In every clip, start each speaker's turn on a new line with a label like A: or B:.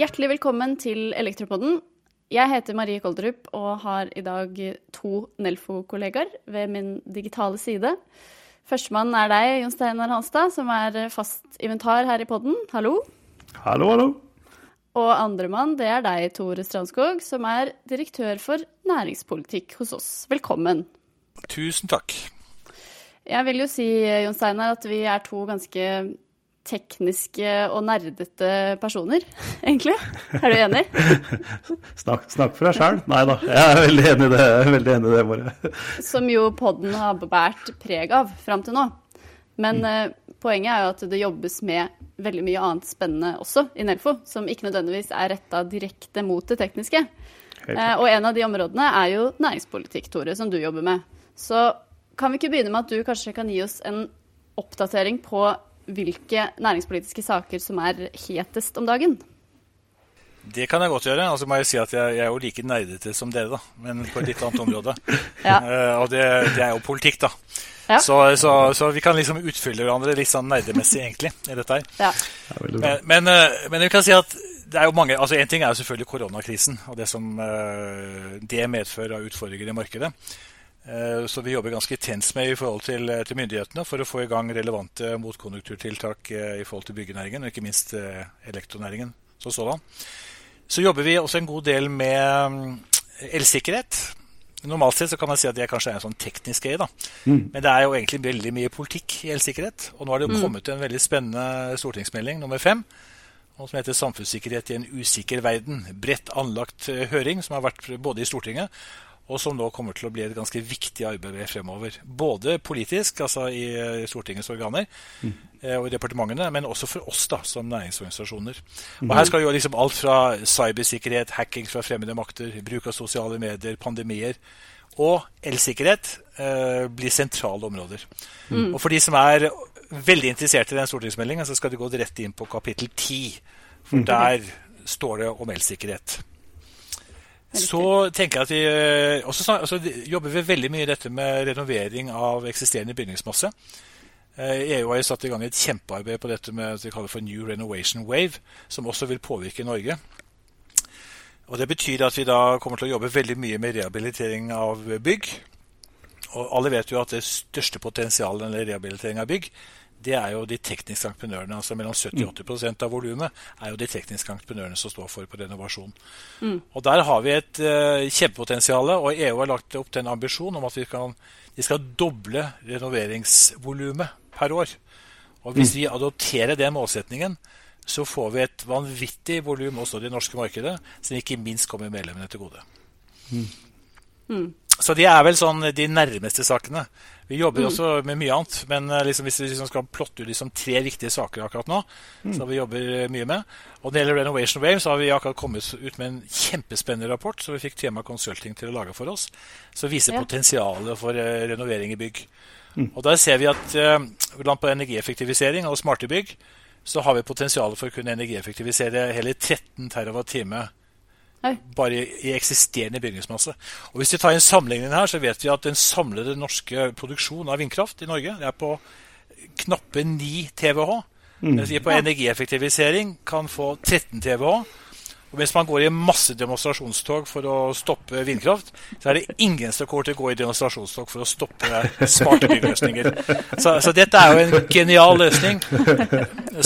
A: Hjertelig velkommen til Elektropodden. Jeg heter Marie Kolderup og har i dag to Nelfo-kollegaer ved min digitale side. Førstemann er deg, Jon Steinar Hanstad, som er fast inventar her i podden. Hallo.
B: Hallo, hallo.
A: Og andremann, det er deg, Tore Strandskog, som er direktør for næringspolitikk hos oss. Velkommen.
C: Tusen takk.
A: Jeg vil jo si, Jon Steinar, at vi er to ganske tekniske og nerdete personer, egentlig. Er du enig?
B: snakk, snakk, for deg sjøl. Nei da, jeg er veldig enig i det. veldig enig i det bare.
A: Som jo podden har båret preg av fram til nå. Men mm. uh, poenget er jo at det jobbes med veldig mye annet spennende også i Nelfo, som ikke nødvendigvis er retta direkte mot det tekniske. Uh, og en av de områdene er jo næringspolitikk, Tore, som du jobber med. Så kan vi ikke begynne med at du kanskje kan gi oss en oppdatering på hvilke næringspolitiske saker som er hetest om dagen?
C: Det kan jeg godt gjøre. Altså må jeg si at jeg, jeg er jo like nerdete som dere, da, men på et litt annet område. ja. uh, og det, det, er jo politikk, da. Ja. Så, så, så, vi kan liksom utfylle hverandre litt sånn nerdemessig, egentlig, i dette her. Ja. Men, men, uh, men, vi kan si at det er jo mange, altså En ting er jo selvfølgelig koronakrisen og det som uh, det medfører av utfordringer i markedet. Eh, så vi jobber ganske intenst med i forhold til, eh, til, myndighetene for å få i gang relevante motkonjunkturtiltak eh, i forhold til byggenæringen, og ikke minst elektronæringen som sådan. Så jobber vi også en god del med mm, elsikkerhet. Normalt sett så kan man si at det kanskje er en sånn teknisk greie, da. Mm. Men det er jo egentlig veldig mye politikk i elsikkerhet. Og nå har det jo kommet en veldig spennende stortingsmelding nummer fem som heter 'Samfunnssikkerhet i en usikker verden'. Bredt anlagt høring som har vært både i Stortinget og som nå kommer til å bli et ganske viktig arbeid fremover. Både politisk, altså i, Stortingets organer mm. og i departementene, men også for oss da, som næringsorganisasjoner. Og Her skal jo liksom alt fra cybersikkerhet, hacking fra fremmede makter, bruk av sosiale medier, pandemier og elsikkerhet eh, bli sentrale områder. Mm. Og For de som er veldig interessert i den stortingsmeldingen, så skal de gå rett inn på kapittel 10. For mm. der står det om elsikkerhet. Så tenker jeg at vi også også altså, jobber vi veldig mye i dette med renovering av eksisterende bygningsmasse. EU eh, e har jo satt i gang et kjempearbeid på dette med det vi kaller for New Renovation Wave, som også vil påvirke Norge. Og Det betyr at vi da kommer til å jobbe veldig mye med rehabilitering av bygg. Og Alle vet jo at det største potensialet i rehabilitering av bygg det er jo de tekniske entreprenørene. altså Mellom 70-80% av volumet er jo de tekniske entreprenørene som står for på renovasjon. Mm. Og Der har vi et uh, kjempepotensial, og EU har lagt opp til en ambisjon om at vi kan, de skal doble renoveringsvolumet per år. Og Hvis mm. vi adopterer den målsetningen, så får vi et vanvittig volum også i det norske markedet, som ikke minst kommer medlemmene til gode. Mm. mm. Så de er vel sånn de nærmeste sakene. Vi jobber mm. også med mye annet, men eh, liksom, hvis vi liksom skal plotte ut liksom tre viktige saker akkurat nå, mm. så vi jobber eh, mye med Og Når det gjelder Renovation Wave, så har vi akkurat kommet ut med en kjempespennende rapport som vi fikk Tema Consulting til å lage for oss, som viser ja. potensialet for uh, renovering i bygg. Mm. Og Der ser vi at uh, på energieffektivisering og smarte bygg så har vi potensial for å kunne energieffektivisere hele 13 TWh bare i, eksisterende bygningsmasse. Og Hvis vi tar en sammenligning her, så vet vi at den samlede norske produksjonen av vindkraft i Norge er på knappe 9 TWh. Mm. Vi på energieffektivisering kan få 13 TWh. Og Hvis man går i masse demonstrasjonstog for å stoppe vindkraft, så er det ingen som kommer til å gå i demonstrasjonstog for å stoppe smarte byggeløsninger. Så, så, dette er jo en genial løsning.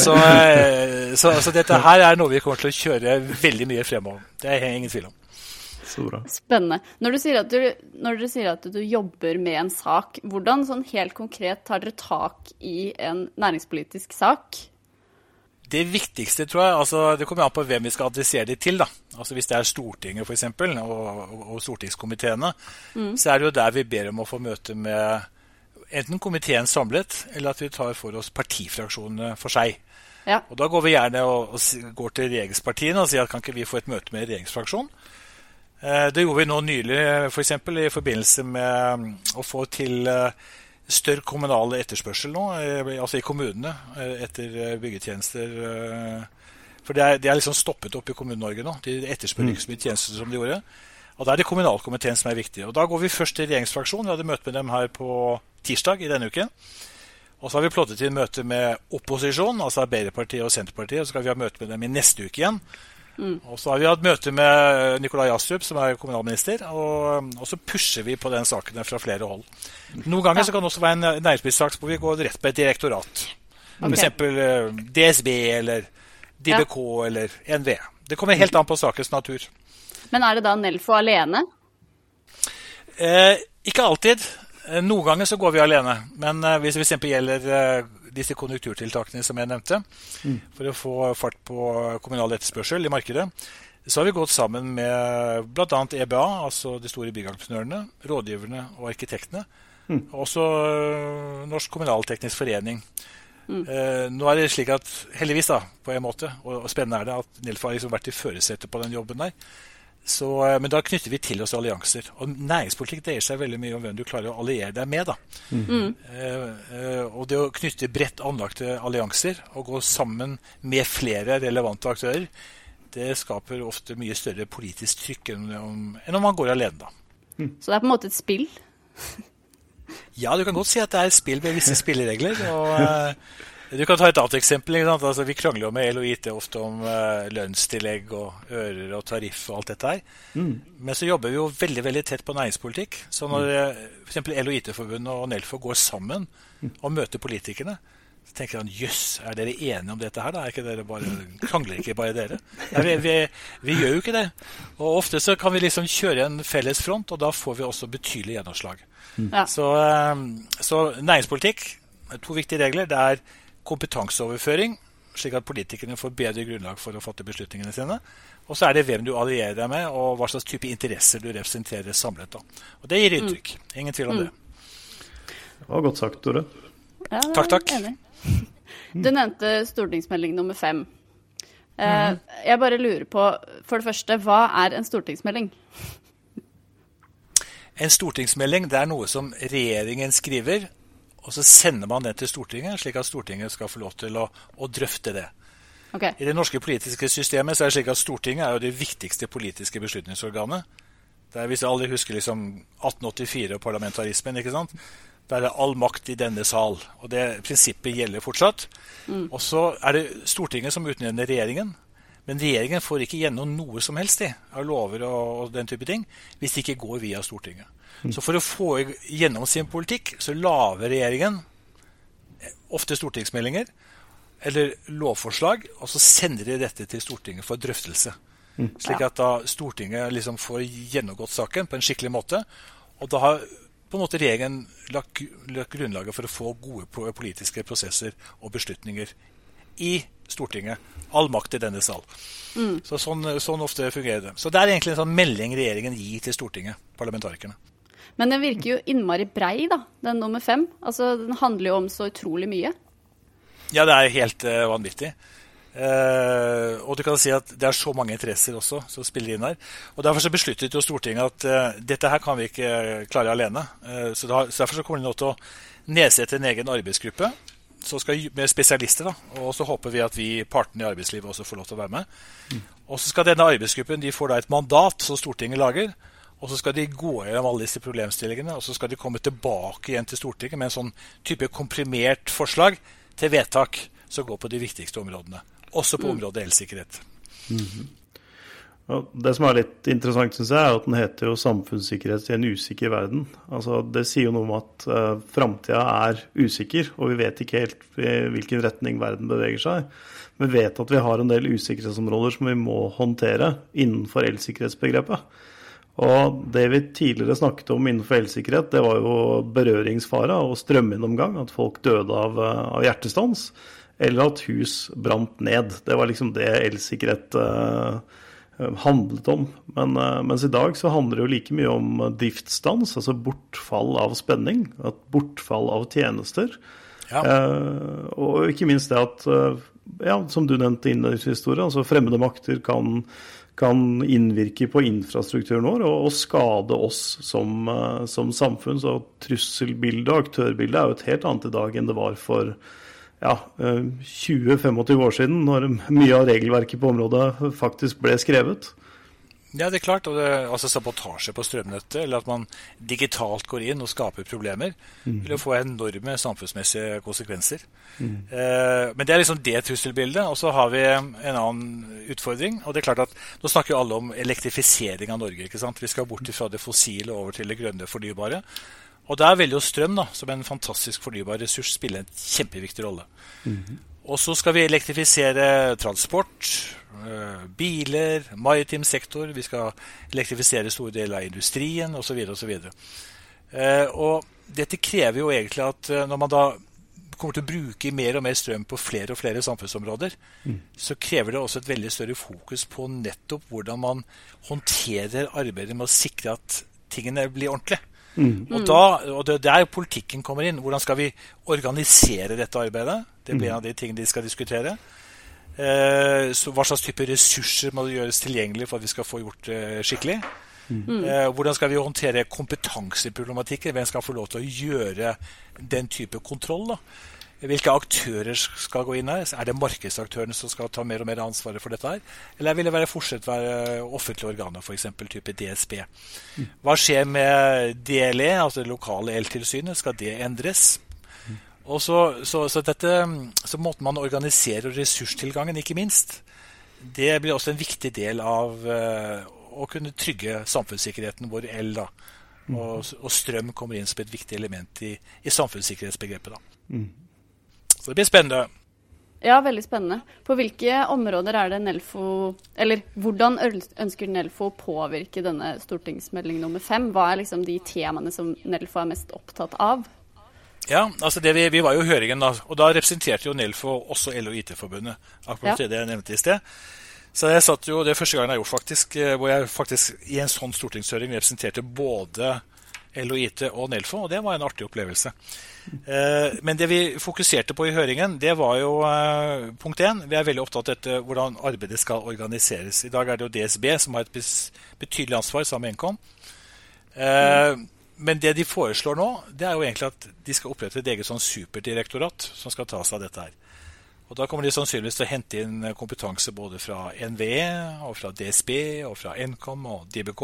C: Så, eh, så, altså, dette her er noe vi kommer til å kjøre veldig mye fremover. Det er ingen tvil om.
A: Spennende. Når du, du, når du, sier at du jobber med en sak, hvordan sånn helt konkret tar dere tak i en næringspolitisk sak?
C: Det viktigste, tror jeg, altså det kommer an på hvem vi skal adressere det til. da. Altså Hvis det er Stortinget for eksempel, og, og, og stortingskomiteene, mm. så er det jo der vi ber om å få møte med enten komiteen samlet, eller at vi tar for oss partifraksjonene for seg. Ja. Og Da går vi gjerne og, og går til regjeringspartiene og sier at kan ikke vi få et møte med regjeringsfraksjonen. Eh, det gjorde vi nå nylig for eksempel, i forbindelse med mm, å få til eh, større kommunal etterspørsel nå, eh, altså i kommunene, etter byggetjenester. For det er, det er liksom stoppet opp i Kommune-Norge nå. De etterspør ikke så mye tjenester som de gjorde. Og Da er det kommunalkomiteen som er viktig. Og Da går vi først til regjeringsfraksjonen. Vi hadde møte med dem her på tirsdag i denne uken. Og så har vi plottet inn møte med opposisjonen, altså Arbeiderpartiet og Senterpartiet. Og så skal vi ha møte med dem i neste uke igjen. Mm. Og så har vi hatt møte med Nikolai Astrup, som er kommunalminister. Og, og, så pusher vi på den saken fra flere hold. Noen ganger ja. så kan det også være en næringspolitisk hvor vi går rett på et direktorat. Okay. F.eks. Eh, DSB eller DBK ja. eller NV. Det kommer helt an på sakens natur.
A: Men er det da Nelfo alene?
C: Eh, ikke alltid. Eh, noen ganger så går vi alene. Men uh, hvis det f.eks. gjelder uh, disse konjunkturtiltakene som jeg nevnte, mm. for å få fart på kommunal etterspørsel i markedet, så har vi gått sammen med bl.a. EBA, altså de store byggentreprenørene, rådgiverne og arkitektene. Mm. Også Norsk kommunalteknisk forening. Mm. Eh, nå er det slik at, heldigvis da, på en måte, og, og spennende er det, at Nilf har liksom vært i førersetet på den jobben der. Så, eh, men da knytter vi til oss allianser. Og næringspolitikk dreier seg veldig mye om hvem du klarer å alliere deg med. da. Mm. Uh, eh, og det å knytte bredt anlagte allianser og gå sammen med flere relevante aktører, det skaper ofte mye større politisk trykk enn om, enn om man går alene, da.
A: Mm. Så det er på en måte et spill?
C: ja, du kan godt si at det er et spill med visse spilleregler. og... Eh, du kan ta et annet eksempel. Altså, vi krangler jo med LOIT ofte om uh, lønnstillegg og ører og tariff og alt dette her. Mm. Men så jobber vi jo veldig veldig tett på næringspolitikk. Så når mm. f.eks. LOIT-forbundet og Nelfo går sammen og møter politikerne, så tenker han jøss, er dere enige om dette her? da? Er ikke dere bare, krangler ikke bare dere? Nei, vi, vi, vi, gjør jo ikke det. Og ofte så kan vi liksom kjøre en felles front, og da får vi også betydelig gjennomslag. Mm. Ja. Så, um, så næringspolitikk, to viktige regler. det er kompetanseoverføring, slik at politikerne får bedre grunnlag for å fatte beslutningene sine. Og så er det hvem du allierer deg med, og hva slags type interesser du representerer samlet. Da. Og det gir inntrykk. Mm. Ingen tvil om mm. det.
B: Det var godt sagt, Tore.
C: Ja, takk, takk. Enig.
A: Du nevnte stortingsmelding nummer fem. Uh, Jeg bare lurer på, for det første, hva er en stortingsmelding?
C: En stortingsmelding det er noe som regjeringen skriver og så sender man det til Stortinget, slik at Stortinget skal få lov til å, å drøfte det. Okay. I det norske politiske systemet så er det slik at Stortinget er jo det viktigste politiske beslutningsorganet. Der, er, hvis alle husker liksom 1884 og parlamentarismen, ikke sant? der er det all makt i denne sal. Og det prinsippet gjelder fortsatt. Mm. Og så er det Stortinget som utnevner regjeringen. Men regjeringen får ikke gjennom noe som helst de, av lover og, den type ting hvis det ikke går via Stortinget. Så for å få gjennom sin politikk, så lager regjeringen ofte stortingsmeldinger eller lovforslag, og så sender de dette til Stortinget for drøftelse. Mm. Slik at da Stortinget liksom får gjennomgått saken på en skikkelig måte. Og da har på en måte regjeringen lagt, lagt grunnlaget for å få gode politiske prosesser og beslutninger i Stortinget. All makt i denne sal. Mm. Så sånn, sånn, ofte fungerer det. Så det er egentlig en sånn melding regjeringen gir til Stortinget, parlamentarikerne.
A: Men den virker jo innmari brei, da, den nummer fem. Altså, Den handler jo om så utrolig mye.
C: Ja, det er helt uh, vanvittig. Uh, og du kan si at det er så mange interesser også som spiller inn her. Og Derfor så besluttet jo Stortinget at uh, dette her kan vi ikke klare alene. Så, da, så, Derfor så kommer de nå til å nedsette en egen arbeidsgruppe så skal, med spesialister. da, Og så håper vi at vi partene i arbeidslivet også får lov til å være med. Mm. Og så skal denne arbeidsgruppen de får da et mandat som Stortinget lager. Og så skal de gå gjennom alle disse problemstillingene, og så skal de komme tilbake igjen til Stortinget med en sånn type komprimert forslag til vedtak som går på de viktigste områdene. Også på mm. området elsikkerhet. Mm -hmm.
B: Det som er litt interessant, syns jeg, er at den heter jo 'Samfunnssikkerhet i en usikker verden'. Altså, det sier jo noe om at uh, framtida er usikker, og vi vet ikke helt i hvilken retning verden beveger seg. Vi vet at vi har en del usikkerhetsområder som vi må håndtere innenfor elsikkerhetsbegrepet. Og det vi tidligere snakket om innenfor elsikkerhet, det var jo berøringsfare og strømgjennomgang. At folk døde av, av, hjertestans. Eller at hus brant ned. Det var liksom det elsikkerhet uh, handlet om. Men, uh, mens i dag så handler det jo like mye om driftsstans, altså bortfall av spenning. At bortfall av tjenester. Ja. Eh, og ikke minst det at, ja, som du nevnte i historien, altså fremmede makter kan kan innvirke på infrastrukturen vår og, og skade oss som, som, samfunn. Så trusselbildet og aktørbildet er jo et helt annet i dag enn det var for ja, uh, eh, 20-25 år siden, når mye av regelverket på området faktisk ble skrevet.
C: Ja, det er klart. Og det, altså sabotasje på strømnettet, eller at man digitalt går inn og skaper problemer, mm. vil jo få enorme samfunnsmessige konsekvenser. Mm. Eh, men det er liksom det trusselbildet. Og så har vi en annen utfordring. og det er klart at Nå snakker jo alle om elektrifisering av Norge. ikke sant? Vi skal bort fra det fossile over til det grønne fornybare. Og der vil jo strøm, da, som en fantastisk fornybar ressurs, spille en kjempeviktig rolle. Mm. Og så skal vi elektrifisere transport, Eh, biler, maritim sektor, vi skal elektrifisere store deler av industrien osv. osv. Eh, og dette krever jo egentlig at eh, når man da kommer til å bruke mer og mer strøm på flere og flere samfunnsområder, mm. så krever det også et veldig større fokus på nettopp hvordan man håndterer arbeidet med å sikre at tingene blir ordentlig. Mm. Og, da, og det er der politikken kommer inn. Hvordan skal vi organisere dette arbeidet? Det blir en av de tingene de skal diskutere. Eh, så hva slags type ressurser må det gjøres tilgjengelig for at vi skal få gjort det skikkelig? Mm. Eh, hvordan skal vi håndtere kompetanseproblematikken? Hvem skal få lov til å gjøre den type kontroll? da? Hvilke aktører skal gå inn her? Er det markedsaktørene som skal ta mer og mer ansvaret for dette? her? Eller vil det være fortsatt være offentlige organer, f.eks. type DSB? Hva skjer med DLE, altså det lokale eltilsynet? Skal det endres? Og så, så, så, dette, så måten man organiserer ressurstilgangen, ikke minst, det blir også en viktig del av uh, å kunne trygge samfunnssikkerheten vår el. da. Mm. Og, og, strøm kommer inn som et viktig element i, i samfunnssikkerhetsbegrepet. da. Mm. Så det blir spennende.
A: Ja, veldig spennende. På hvilke områder er det Nelfo Eller hvordan ønsker Nelfo å påvirke denne stortingsmelding nummer fem? Hva er liksom de temaene som Nelfo er mest opptatt av?
C: Ja, altså vi, vi, var jo i høringen, da, og da representerte jo Nelfo også LO IT-forbundet. Akkurat ja. det jeg nevnte i sted. Så jeg satt jo, Det er første gang jeg har gjort, faktisk, eh, hvor jeg faktisk i en sånn stortingshøring representerte både LO og Nelfo, og det var en artig opplevelse. Eh, men det vi fokuserte på i høringen, det var jo eh, punkt én. Vi er veldig opptatt av dette, hvordan arbeidet skal organiseres. I dag er det jo DSB som har et betydelig ansvar sammen med Nkom. Mm men det de foreslår nå, det er jo egentlig at de skal opprette et eget sånn superdirektorat som skal ta seg av dette her. Og Da kommer de sannsynligvis til å hente inn kompetanse både fra NVE, og fra DSB, og fra Nkom og DBK.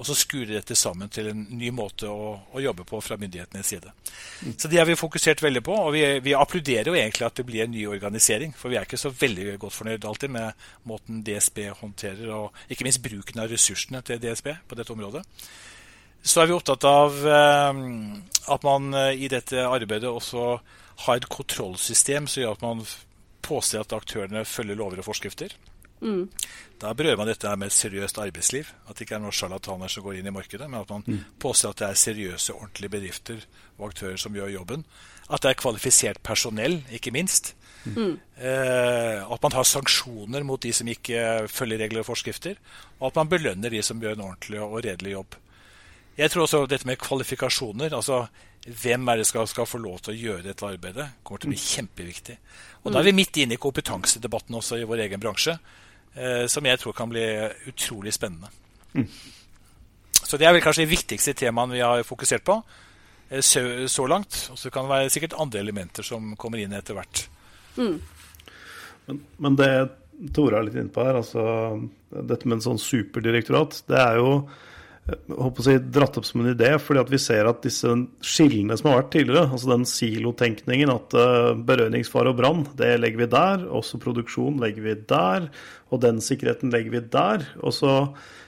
C: Og så skure dette sammen til en ny måte å, å jobbe på fra myndighetenes side. Så det har vi fokusert veldig på. Og vi, vi, applauderer jo egentlig at det blir en ny organisering. For vi er ikke så veldig godt fornøyd alltid med måten DSB håndterer, og ikke minst bruken av ressursene til DSB på dette området så er vi opptatt av eh, at man eh, i dette arbeidet også har et kontrollsystem som gjør at man påser at aktørene følger lover og forskrifter. Mm. Da berører man dette med et seriøst arbeidsliv. At det ikke er noen sjarlataner som går inn i markedet, men at man mm. påser at det er seriøse, ordentlige bedrifter og aktører som gjør jobben. At det er kvalifisert personell, ikke minst. Mm. Eh, at man har sanksjoner mot de som ikke følger regler og forskrifter. Og at man belønner de som gjør en ordentlig og redelig jobb. Jeg tror også dette med kvalifikasjoner, altså hvem er det skal, skal få lov til å gjøre dette arbeidet, kommer til å bli kjempeviktig. Og Da er vi midt inne i kompetansedebatten også i vår egen bransje, eh, som jeg tror kan bli utrolig spennende. Mm. Så det er vel kanskje de viktigste temaene vi har fokusert på eh, så, så, langt. Og så kan det være sikkert andre elementer som kommer inn etter hvert. Mm.
B: Men, men, det Tore er litt inne på her, altså dette med en sånn superdirektorat, det er jo håper å si, dratt opp som en idé, fordi at vi ser at disse skillene som har vært tidligere, altså den silotenkningen at uh, berøringsfare og brann, det legger vi der. Også produksjon legger vi der. Og den sikkerheten legger vi der. Og så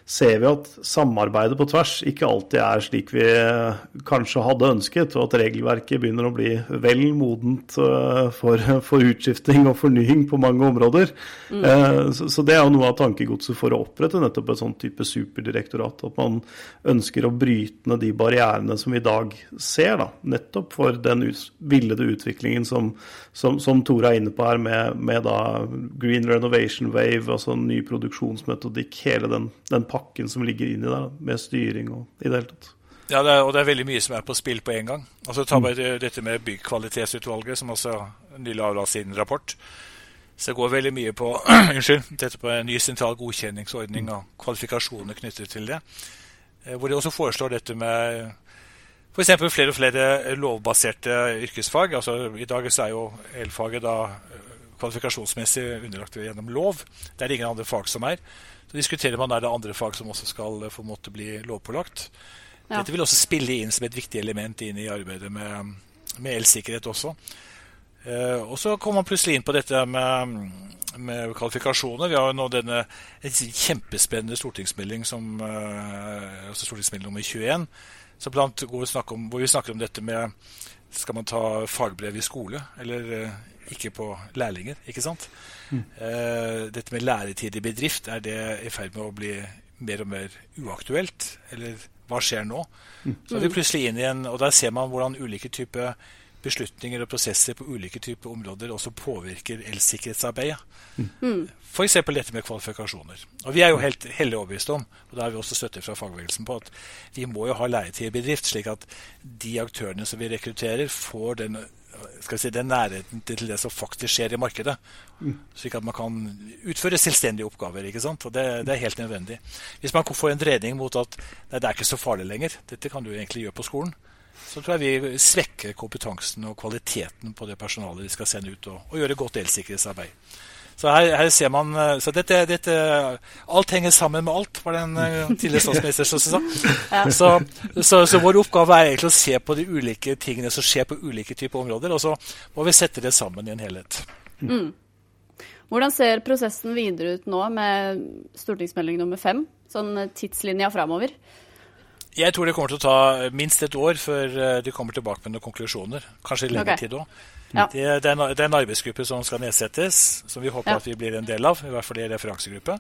B: ser vi at samarbeidet på tvers ikke alltid er slik vi kanskje hadde ønsket, og at regelverket begynner å bli vel modent eh, for, for utskifting og fornying på mange områder. Mm. Så, så, det er jo noe av tankegodset for å opprette nettopp et sånn type superdirektorat. At man ønsker å bryte ned de barrierene som vi i dag ser, da, nettopp for den villede utviklingen som, som, som Tore er inne på her, med, med da Green Renovation Wave, altså ny produksjonsmetodikk, hele den, den pakken som ligger inni der, med styring og i det hele tatt.
C: Ja, det er, og det er veldig mye som er på spill på en gang. Altså Ta bare mm. dette med byggkvalitetsutvalget, som også nylig avla sin rapport. Så det går veldig mye på unnskyld, dette på en ny sentral godkjenningsordning og kvalifikasjoner knyttet til det. Eh, hvor de også foreslår dette med f.eks. flere og flere lovbaserte yrkesfag. Altså I dag så er jo elfaget da kvalifikasjonsmessig underlagt gjennom lov. Det er det ingen andre fag som er. Så diskuterer man er det andre fag som også skal få måte bli lovpålagt. Ja. Dette vil også spille inn som et viktig element inn i arbeidet med, med elsikkerhet også. Uh, og så kommer man plutselig inn på dette med, med kvalifikasjoner. Vi har jo nå denne kjempespennende stortingsmelding som uh, altså stortingsmelding nummer 21, blant, hvor, vi om, hvor vi snakker om dette med skal man ta fagbrev i skole, eller eh, ikke på lærlinger, ikke sant? Mm. Eh, dette med læretid i bedrift, er det i ferd med å bli mer og mer uaktuelt? Eller hva skjer nå? Mm. Så er vi plutselig inn igjen, og Der ser man hvordan ulike typer beslutninger og prosesser på ulike typer områder også påvirker elsikkerhetsarbeidet. Mm. F.eks. dette med kvalifikasjoner. Og Vi er jo helt hellig overbevist om, og da har vi også støtte fra fagbevegelsen på, at vi må jo ha læretid i bedrift, slik at de aktørene som vi rekrutterer, får den skal si, den nærheten til det som faktisk skjer i markedet. Mm. Slik at man kan utføre selvstendige oppgaver. ikke sant? Og det, det, er helt nødvendig. Hvis man får en dreining mot at nei, det er ikke så farlig lenger, dette kan du egentlig gjøre på skolen, så tror jeg vi svekker kompetansen og kvaliteten på det personalet vi skal sende ut, og, og gjøre godt elsikkerhetsarbeid. Så her, her, ser man eh, så dette, dette, Alt henger sammen med alt, var det en eh, tidligere statsminister som sa. Ja. Så, så, så, vår oppgave er egentlig å se på de ulike tingene som skjer på ulike typer områder, og så må vi sette det sammen i en helhet. Mm.
A: Hvordan ser prosessen videre ut nå med stortingsmelding nummer fem? Sånn tidslinja framover?
C: Jeg tror det kommer til å ta minst et år før eh, de kommer tilbake med noen konklusjoner. Kanskje lengre okay. tid òg. Ja. Det, det, er en arbeidsgruppe som skal nedsettes, som vi håper ja. at vi blir en del av. I hvert fall i referansegruppe.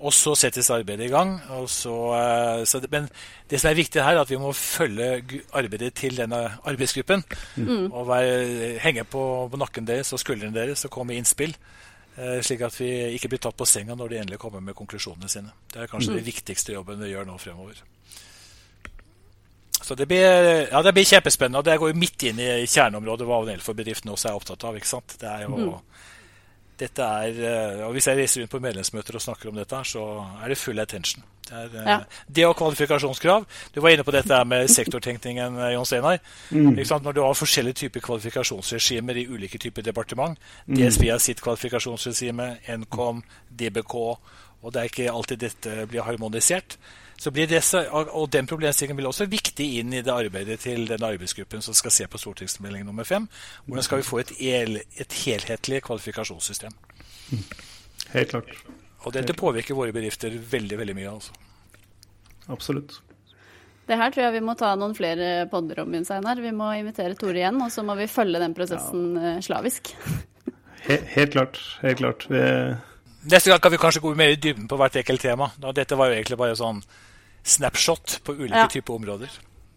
C: Og så settes arbeidet i gang. Så, eh, så, men det som er viktig her, er at vi må følge arbeidet til denne arbeidsgruppen. Mm. Og være, henge på, på, nakken deres og skuldrene deres og komme med innspill. Eh, slik at vi ikke blir tatt på senga når de endelig kommer med konklusjonene sine. Det er kanskje mm. den viktigste jobben vi gjør nå fremover. Så det blir, ja, det blir kjempespennende. og Det går jo midt inn i kjerneområdet hva Nelfor-bedriften også er opptatt av. ikke sant? Det er jo, mm. dette er, eh, og Hvis jeg reiser rundt på medlemsmøter og snakker om dette, så er det full attention. Det, er, eh, ja. det og kvalifikasjonskrav. Du var inne på dette med sektortenkningen, eh, Jon Steinar. Mm. Når du har forskjellige typer kvalifikasjonsregimer i ulike typer departement. Mm. DSB har sitt kvalifikasjonsregime, Nkom, DBK, og det er ikke alltid dette blir harmonisert så blir det, og Den problemstillingen blir også viktig inn i det arbeidet til den arbeidsgruppen som skal se på stortingsmelding nummer fem. Hvordan skal vi få et, el, et helhetlig kvalifikasjonssystem?
B: Helt klart.
C: Og dette påvirker våre bedrifter veldig veldig mye. altså.
B: Absolutt.
A: Det her tror jeg vi må ta noen flere podder om, Einar. Vi må invitere Tore igjen, og så må vi følge den prosessen ja. Eh, slavisk.
B: Helt, helt klart. Helt klart. Vi
C: Neste gang kan vi kanskje gå mer i dybden på hvert enkelt tema. Dette var jo egentlig bare sånn snapshot på ulike ja. typer områder.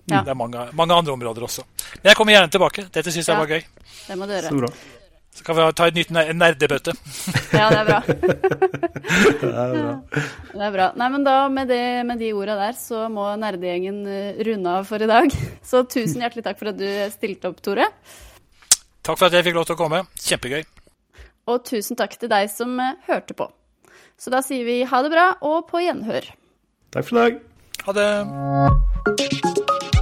C: Ja. Det er mange, mange, andre områder også. Men jeg kommer gjerne tilbake. Dette syns jeg ja. var gøy.
A: Det må du gjøre.
B: Så bra.
C: Så kan vi ta et nytt nerdebøtte.
A: ja, det er bra. det er bra. Det er bra. Nei, men da, med, det, med de orda der, så må nerdegjengen eh, runde av for i dag. Så tusen hjertelig takk for at du stilte opp, Tore.
C: Takk for at jeg fikk lov til å komme. Kjempegøy.
A: Og tusen takk til deg som eh, hørte på. Så da sier vi ha det bra og på gjenhør.
B: Takk for i dag.
C: Ha det.